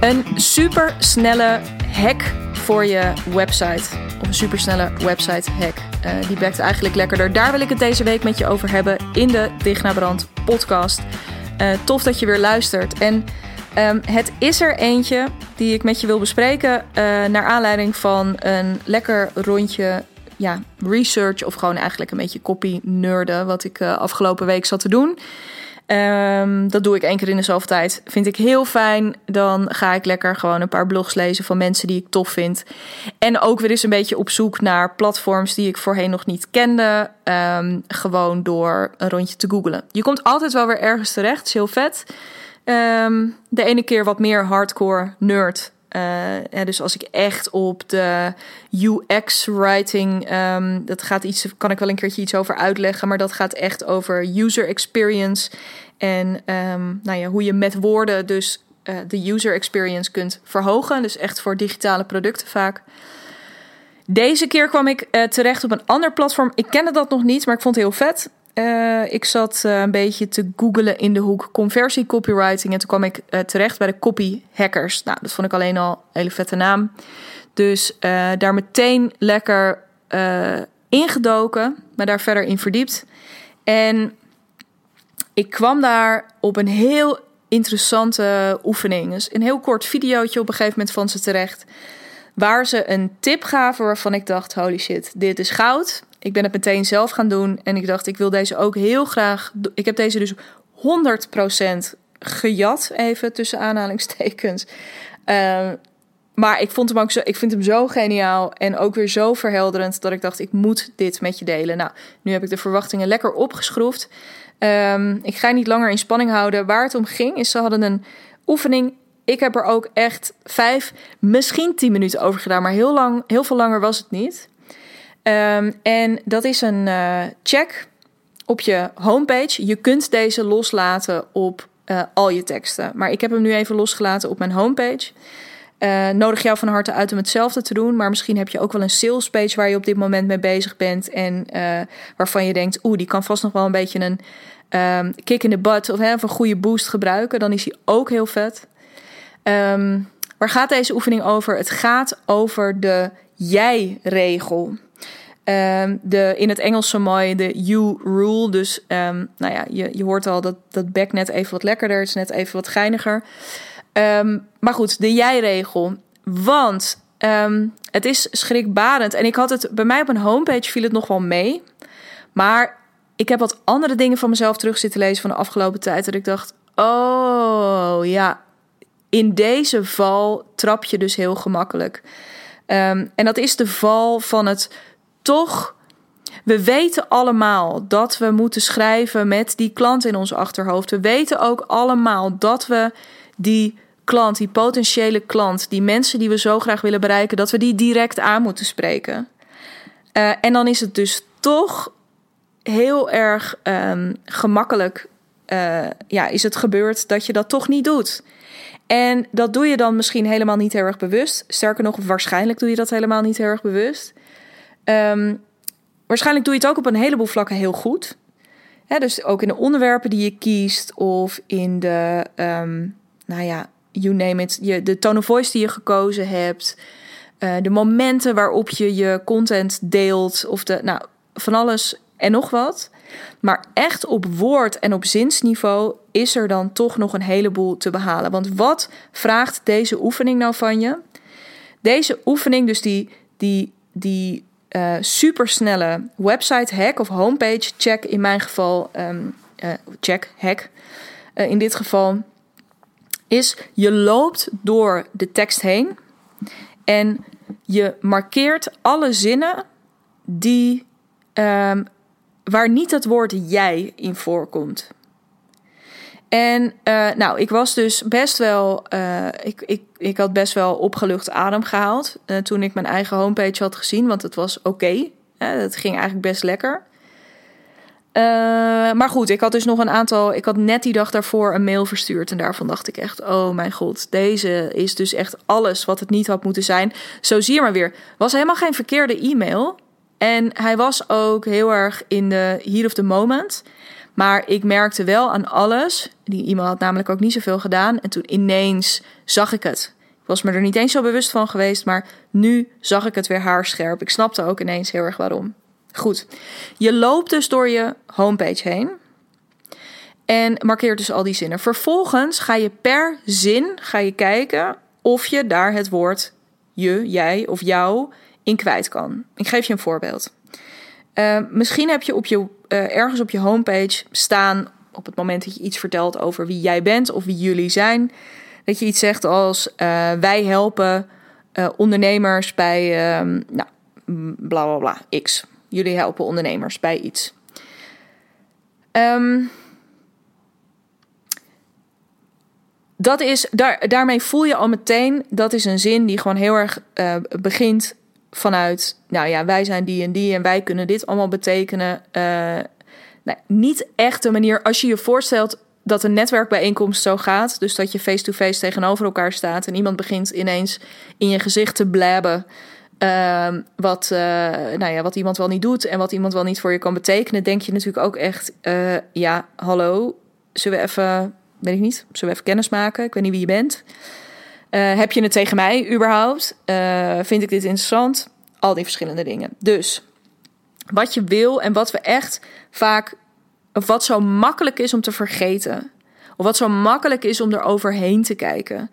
Een super snelle hack voor je website. Of een supersnelle website hack. Uh, die bekt eigenlijk lekkerder. Daar wil ik het deze week met je over hebben in de Dicht Brand podcast. Uh, tof dat je weer luistert. En um, het is er eentje die ik met je wil bespreken. Uh, naar aanleiding van een lekker rondje ja, research. Of gewoon eigenlijk een beetje copy nerden. Wat ik afgelopen week zat te doen. Um, dat doe ik één keer in de zoveel tijd. Vind ik heel fijn. Dan ga ik lekker gewoon een paar blogs lezen van mensen die ik tof vind. En ook weer eens een beetje op zoek naar platforms die ik voorheen nog niet kende. Um, gewoon door een rondje te googlen. Je komt altijd wel weer ergens terecht. is heel vet. Um, de ene keer wat meer hardcore nerd. Uh, dus als ik echt op de UX writing, um, dat gaat iets, kan ik wel een keertje iets over uitleggen, maar dat gaat echt over user experience en um, nou ja, hoe je met woorden dus uh, de user experience kunt verhogen. Dus echt voor digitale producten vaak. Deze keer kwam ik uh, terecht op een ander platform. Ik kende dat nog niet, maar ik vond het heel vet. Uh, ik zat uh, een beetje te googelen in de hoek conversie copywriting. En toen kwam ik uh, terecht bij de copy hackers. Nou, dat vond ik alleen al een hele vette naam. Dus daar meteen lekker ingedoken, maar daar verder in verdiept. En ik kwam daar op een heel interessante oefening. Dus een heel kort videootje op een gegeven moment van ze terecht. Waar ze een tip gaven waarvan ik dacht: holy shit, dit is goud. Ik ben het meteen zelf gaan doen. En ik dacht, ik wil deze ook heel graag. Ik heb deze dus 100% gejat, even tussen aanhalingstekens. Uh, maar ik, vond hem ook zo, ik vind hem zo geniaal en ook weer zo verhelderend dat ik dacht, ik moet dit met je delen. Nou, nu heb ik de verwachtingen lekker opgeschroefd. Um, ik ga niet langer in spanning houden. Waar het om ging, is ze hadden een oefening. Ik heb er ook echt vijf, misschien tien minuten over gedaan, maar heel, lang, heel veel langer was het niet. Um, en dat is een uh, check op je homepage. Je kunt deze loslaten op uh, al je teksten. Maar ik heb hem nu even losgelaten op mijn homepage. Uh, nodig jou van harte uit om hetzelfde te doen. Maar misschien heb je ook wel een sales page waar je op dit moment mee bezig bent. En waarvan je denkt, oeh, die kan vast nog wel een beetje een um, kick in de butt of, hè, of een goede boost gebruiken. Dan is hij ook heel vet. Um, waar gaat deze oefening over? Het gaat over de jij-regel. Um, de, in het Engels zo mooi de you rule. Dus um, nou ja, je, je hoort al dat dat back net even wat lekkerder is, net even wat geiniger. Um, maar goed, de jij-regel. Want het is schrikbarend. En ik had het bij mij op een homepage viel het nog wel mee. Maar ik heb wat andere dingen van mezelf terug zitten lezen van de afgelopen tijd. Dat ik dacht: oh ja, in deze val trap je dus heel gemakkelijk. en dat is de val van het toch, we weten allemaal dat we moeten schrijven met die klant in ons achterhoofd. We weten ook allemaal dat we die klant, die potentiële klant, die mensen die we zo graag willen bereiken, dat we die direct aan moeten spreken. Uh, en dan is het dus toch heel erg um, gemakkelijk. Uh, ja, is het gebeurd dat je dat toch niet doet. En dat doe je dan misschien helemaal niet heel erg bewust. Sterker nog, waarschijnlijk doe je dat helemaal niet heel erg bewust. Um, waarschijnlijk doe je het ook op een heleboel vlakken heel goed. dus ook in de onderwerpen die je kiest of in de, um, nou ja, you name it, je, de tone of voice die je gekozen hebt, uh, de momenten waarop je je content deelt of de, nou, van alles en nog wat. Maar echt op woord en op zinsniveau is er dan toch nog een heleboel te behalen. Want wat vraagt deze oefening nou van je? Deze oefening, dus die, die, die uh, supersnelle website hack of homepage check in mijn geval, um, uh, check, hack uh, in dit geval, is je loopt door de tekst heen en je markeert alle zinnen die, um, waar niet het woord jij in voorkomt. En uh, nou, ik was dus best wel. Uh, ik, ik, ik had best wel opgelucht adem gehaald. Uh, toen ik mijn eigen homepage had gezien. Want het was oké. Okay. het ging eigenlijk best lekker. maar goed, ik had dus nog een aantal. Ik had net die dag daarvoor een mail verstuurd. En daarvan dacht ik echt: oh mijn god, deze is dus echt alles wat het niet had moeten zijn. Zo zie je maar weer. Was helemaal geen verkeerde e-mail. En hij was ook heel erg in de heat of the moment. Maar ik merkte wel aan alles. Die e-mail had namelijk ook niet zoveel gedaan. En toen ineens zag ik het. Ik was me er niet eens zo bewust van geweest. Maar nu zag ik het weer haarscherp. Ik snapte ook ineens heel erg waarom. Goed. Je loopt dus door je homepage heen. En markeert dus al die zinnen. Vervolgens ga je per zin ga je kijken of je daar het woord je, jij of jou in kwijt kan. Ik geef je een voorbeeld. Uh, misschien heb je, op je uh, ergens op je homepage staan op het moment dat je iets vertelt over wie jij bent of wie jullie zijn, dat je iets zegt als uh, wij helpen ondernemers bij ehm, nou, bla bla bla X. Jullie helpen ondernemers bij iets. Um, dat is, daar, daarmee voel je al meteen, dat is een zin die gewoon heel erg begint vanuit, nou ja, wij zijn die en die en wij kunnen dit allemaal betekenen. Uh, nou, niet echt de manier, als je je voorstelt dat een netwerkbijeenkomst zo gaat, dus dat je face-to-face -face tegenover elkaar staat en iemand begint ineens in je gezicht te blabben. Uh, wat, uh, nou ja, wat iemand wel niet doet en wat iemand wel niet voor je kan betekenen, denk je natuurlijk ook echt: ja, hallo, zullen we even weet ik niet. Zullen we even kennis maken? Ik weet niet wie je bent. Uh, heb je het tegen mij überhaupt? Uh, vind ik dit interessant? Al die verschillende dingen. Dus wat je wil en wat we echt vaak, of wat zo makkelijk is om te vergeten, of wat zo makkelijk is om er overheen te kijken.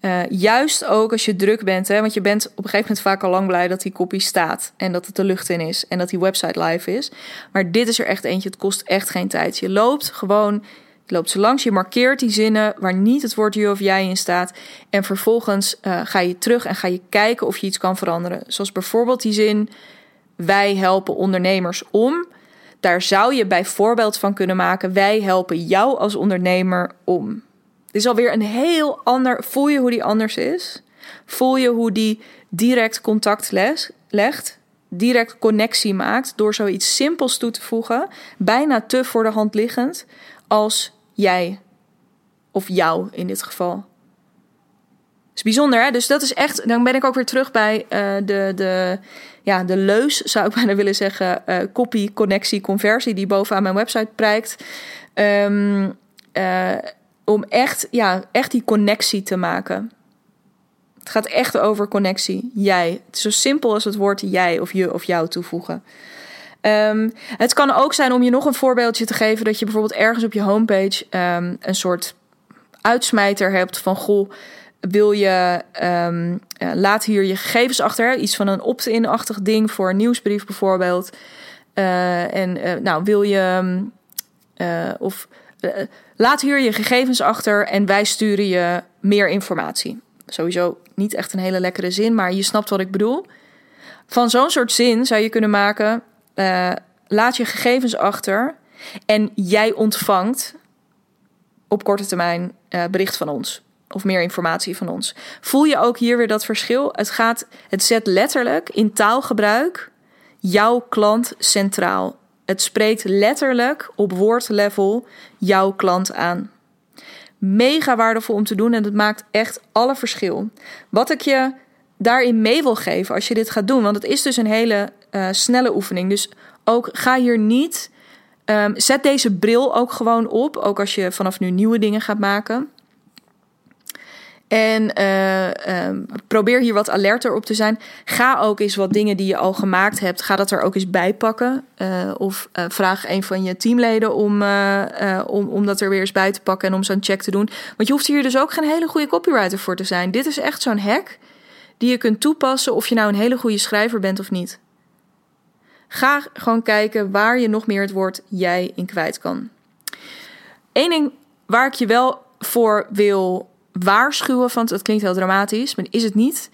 Uh, juist ook als je druk bent, hè, want je bent op een gegeven moment vaak al lang blij dat die kopie staat en dat het de lucht in is en dat die website live is. Maar dit is er echt eentje, het kost echt geen tijd. Je loopt gewoon loopt ze langs, je markeert die zinnen waar niet het woord je of jij in staat. En vervolgens uh, ga je terug en ga je kijken of je iets kan veranderen. Zoals bijvoorbeeld die zin: Wij helpen ondernemers om. Daar zou je bijvoorbeeld van kunnen maken: Wij helpen jou als ondernemer om. Dit is alweer een heel ander. Voel je hoe die anders is? Voel je hoe die direct contact legt? direct connectie maakt door zoiets simpels toe te voegen, bijna te voor de hand liggend, als jij. Of jou in dit geval. is bijzonder, hè? Dus dat is echt. Dan ben ik ook weer terug bij uh, de, de, ja, de leus, zou ik bijna willen zeggen. Uh, copy, connectie, conversie, die bovenaan mijn website prijkt. Um, uh, om echt, ja, echt die connectie te maken. Het gaat echt over connectie. Jij. Het is zo simpel als het woord jij of je of jou toevoegen. Um, het kan ook zijn om je nog een voorbeeldje te geven dat je bijvoorbeeld ergens op je homepage um, een soort uitsmijter hebt van goh. Wil je, um, uh, laat hier je gegevens achter. Iets van een opt-in-achtig ding voor een nieuwsbrief bijvoorbeeld. Uh, en uh, nou, wil je, of laat hier je gegevens achter en wij sturen je meer informatie. Sowieso niet echt een hele lekkere zin, maar je snapt wat ik bedoel. Van zo'n soort zin zou je kunnen maken: uh, laat je gegevens achter en jij ontvangt op korte termijn uh, bericht van ons of meer informatie van ons. Voel je ook hier weer dat verschil? Het gaat, het zet letterlijk in taalgebruik jouw klant centraal. Het spreekt letterlijk op woordlevel jouw klant aan. Mega waardevol om te doen en het maakt echt alle verschil. Wat ik je daarin mee wil geven als je dit gaat doen, want het is dus een hele uh, snelle oefening. Dus ook ga hier niet. Um, zet deze bril ook gewoon op. Ook als je vanaf nu nieuwe dingen gaat maken. En uh, um, probeer hier wat alerter op te zijn. Ga ook eens wat dingen die je al gemaakt hebt, ga dat er ook eens bij pakken. Uh, of vraag een van je teamleden om, om, om dat er weer eens bij te pakken en om zo'n check te doen. Want je hoeft hier dus ook geen hele goede copywriter voor te zijn. Dit is echt zo'n hack die je kunt toepassen of je nou een hele goede schrijver bent of niet. Ga gewoon kijken waar je nog meer het woord jij in kwijt kan. Eén ding waar ik je wel voor wil waarschuwen, want het klinkt heel dramatisch, maar is het niet.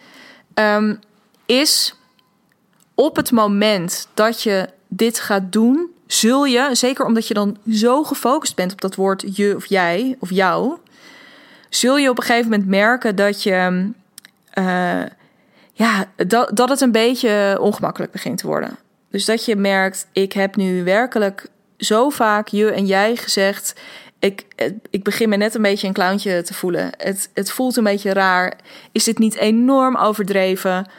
Um, is op het moment dat je dit gaat doen, zul je, zeker omdat je dan zo gefocust bent op dat woord je of jij of jou, zul je op een gegeven moment merken dat je. Uh, ja, dat, dat het een beetje ongemakkelijk begint te worden. Dus dat je merkt, ik heb nu werkelijk zo vaak je en jij gezegd. Ik, ik begin me net een beetje een clowntje te voelen. Het, het voelt een beetje raar. Is dit niet enorm overdreven?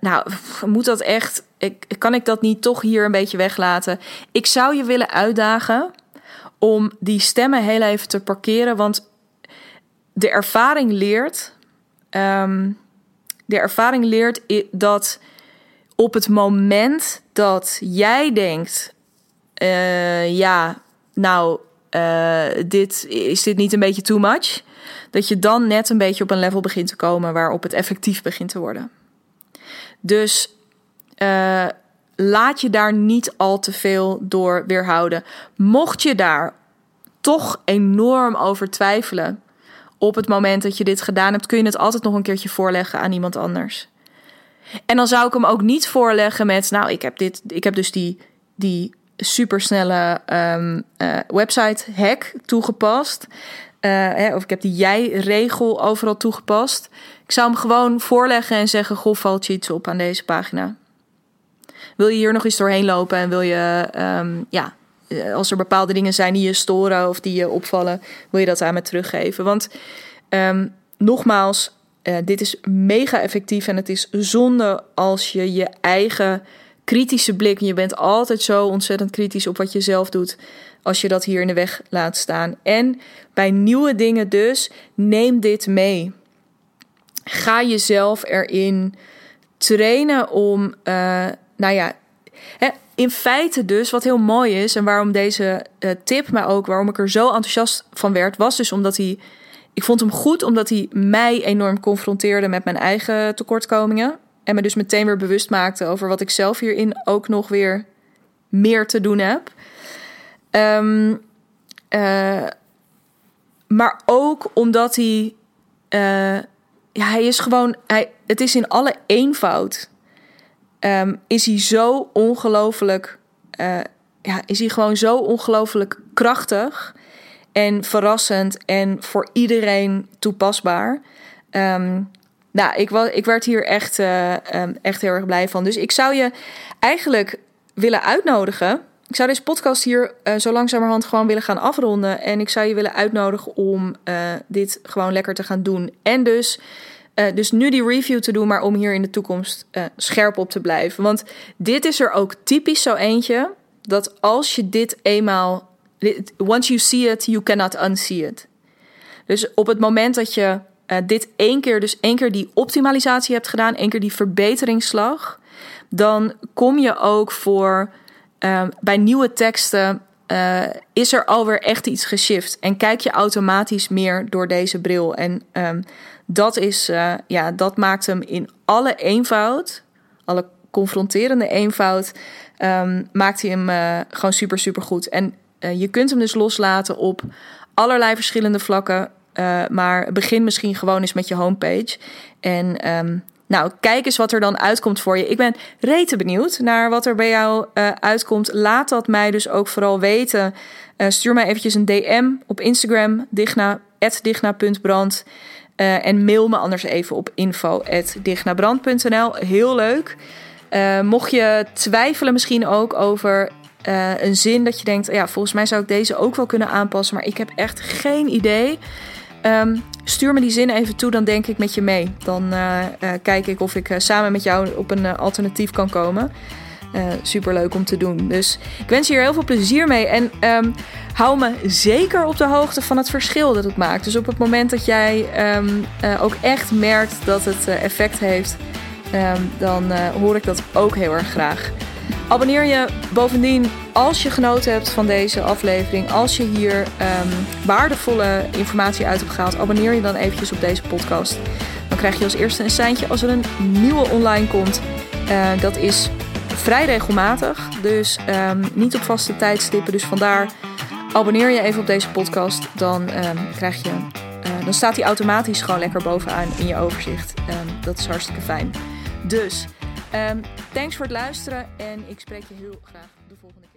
nou, moet dat echt. Ik, kan ik dat niet toch hier een beetje weglaten? Ik zou je willen uitdagen om die stemmen heel even te parkeren. Want de ervaring leert. Ehm, de ervaring leert dat op het moment dat jij denkt: uh, ja, nou, uh, dit, is dit niet een beetje too much? Dat je dan net een beetje op een level begint te komen waarop het effectief begint te worden. Dus uh, laat je daar niet al te veel door weerhouden. Mocht je daar toch enorm over twijfelen op het moment dat je dit gedaan hebt, kun je het altijd nog een keertje voorleggen aan iemand anders. En dan zou ik hem ook niet voorleggen met, nou, ik heb dit, ik heb dus die, die supersnelle um, uh, website hack toegepast. Uh, hè, of ik heb die jij-regel overal toegepast. Ik zou hem gewoon voorleggen en zeggen: Goh, valt je iets op aan deze pagina? Wil je hier nog eens doorheen lopen en wil je, um, ja, als er bepaalde dingen zijn die je storen of die je opvallen, wil je dat aan me teruggeven? Want um, nogmaals, uh, dit is mega effectief en het is zonde als je je eigen kritische blik, je bent altijd zo ontzettend kritisch op wat je zelf doet, als je dat hier in de weg laat staan. En bij nieuwe dingen dus, neem dit mee. Ga jezelf erin trainen om, uh, nou ja, in feite dus, wat heel mooi is en waarom deze uh, tip, maar ook waarom ik er zo enthousiast van werd, was dus omdat hij, ik vond hem goed omdat hij mij enorm confronteerde met mijn eigen tekortkomingen. En me dus meteen weer bewust maakte over wat ik zelf hierin ook nog weer meer te doen heb. Um, uh, maar ook omdat hij. Uh, ja, hij is gewoon. Hij, het is in alle eenvoud. Um, is hij zo ongelooflijk. Uh, ja, is hij gewoon zo ongelooflijk krachtig. En verrassend en voor iedereen toepasbaar. Um, nou, ik, ik werd hier echt, uh, um, echt heel erg blij van. Dus ik zou je eigenlijk willen uitnodigen. Ik zou deze podcast hier uh, zo langzamerhand gewoon willen gaan afronden. En ik zou je willen uitnodigen om uh, dit gewoon lekker te gaan doen. En dus, dus nu die review te doen, maar om hier in de toekomst scherp op te blijven. Want dit is er ook typisch zo eentje. Dat als je dit eenmaal. Once you see it, you cannot unsee it. Dus op het moment dat je uh, dit één keer, dus één keer die optimalisatie hebt gedaan, één keer die verbeteringsslag, dan kom je ook voor uh, bij nieuwe teksten. Uh, is er alweer echt iets geshift en kijk je automatisch meer door deze bril. En um, dat, is, ja, dat maakt hem in alle eenvoud, alle confronterende eenvoud, um, maakt hij hem gewoon super, super goed. En je kunt hem dus loslaten op allerlei verschillende vlakken. Uh, maar begin misschien gewoon eens met je homepage. En um, nou, kijk eens wat er dan uitkomt voor je. Ik ben rete benieuwd naar wat er bij jou uh, uitkomt. Laat dat mij dus ook vooral weten. Stuur mij eventjes een DM op Instagram, digna, digna.brand. en mail me anders even op info.dignabrand.nl. Heel leuk. mocht je twijfelen misschien ook over een zin dat je denkt... ja, volgens mij zou ik deze ook wel kunnen aanpassen... maar ik heb echt geen idee... Um, stuur me die zin even toe, dan denk ik met je mee. Dan uh, uh, kijk ik of ik samen met jou op een alternatief kan komen. Super leuk om te doen. Dus ik wens je hier heel veel plezier mee. En um, hou me zeker op de hoogte van het verschil dat het maakt. Dus op het moment dat jij um, ook echt merkt dat het effect heeft, dan hoor ik dat ook heel erg graag. Abonneer je bovendien als je genoten hebt van deze aflevering. Als je hier um, waardevolle informatie uit hebt gehaald. Abonneer je dan eventjes op deze podcast. Dan krijg je als eerste een seintje als er een nieuwe online komt. Uh, dat is vrij regelmatig. Dus um, niet op vaste tijdstippen. Dus vandaar abonneer je even op deze podcast. Dan um, krijg je... Uh, dan staat die automatisch gewoon lekker bovenaan in je overzicht. dat is hartstikke fijn. Dus... Um, thanks voor het luisteren en ik spreek je heel graag de volgende keer.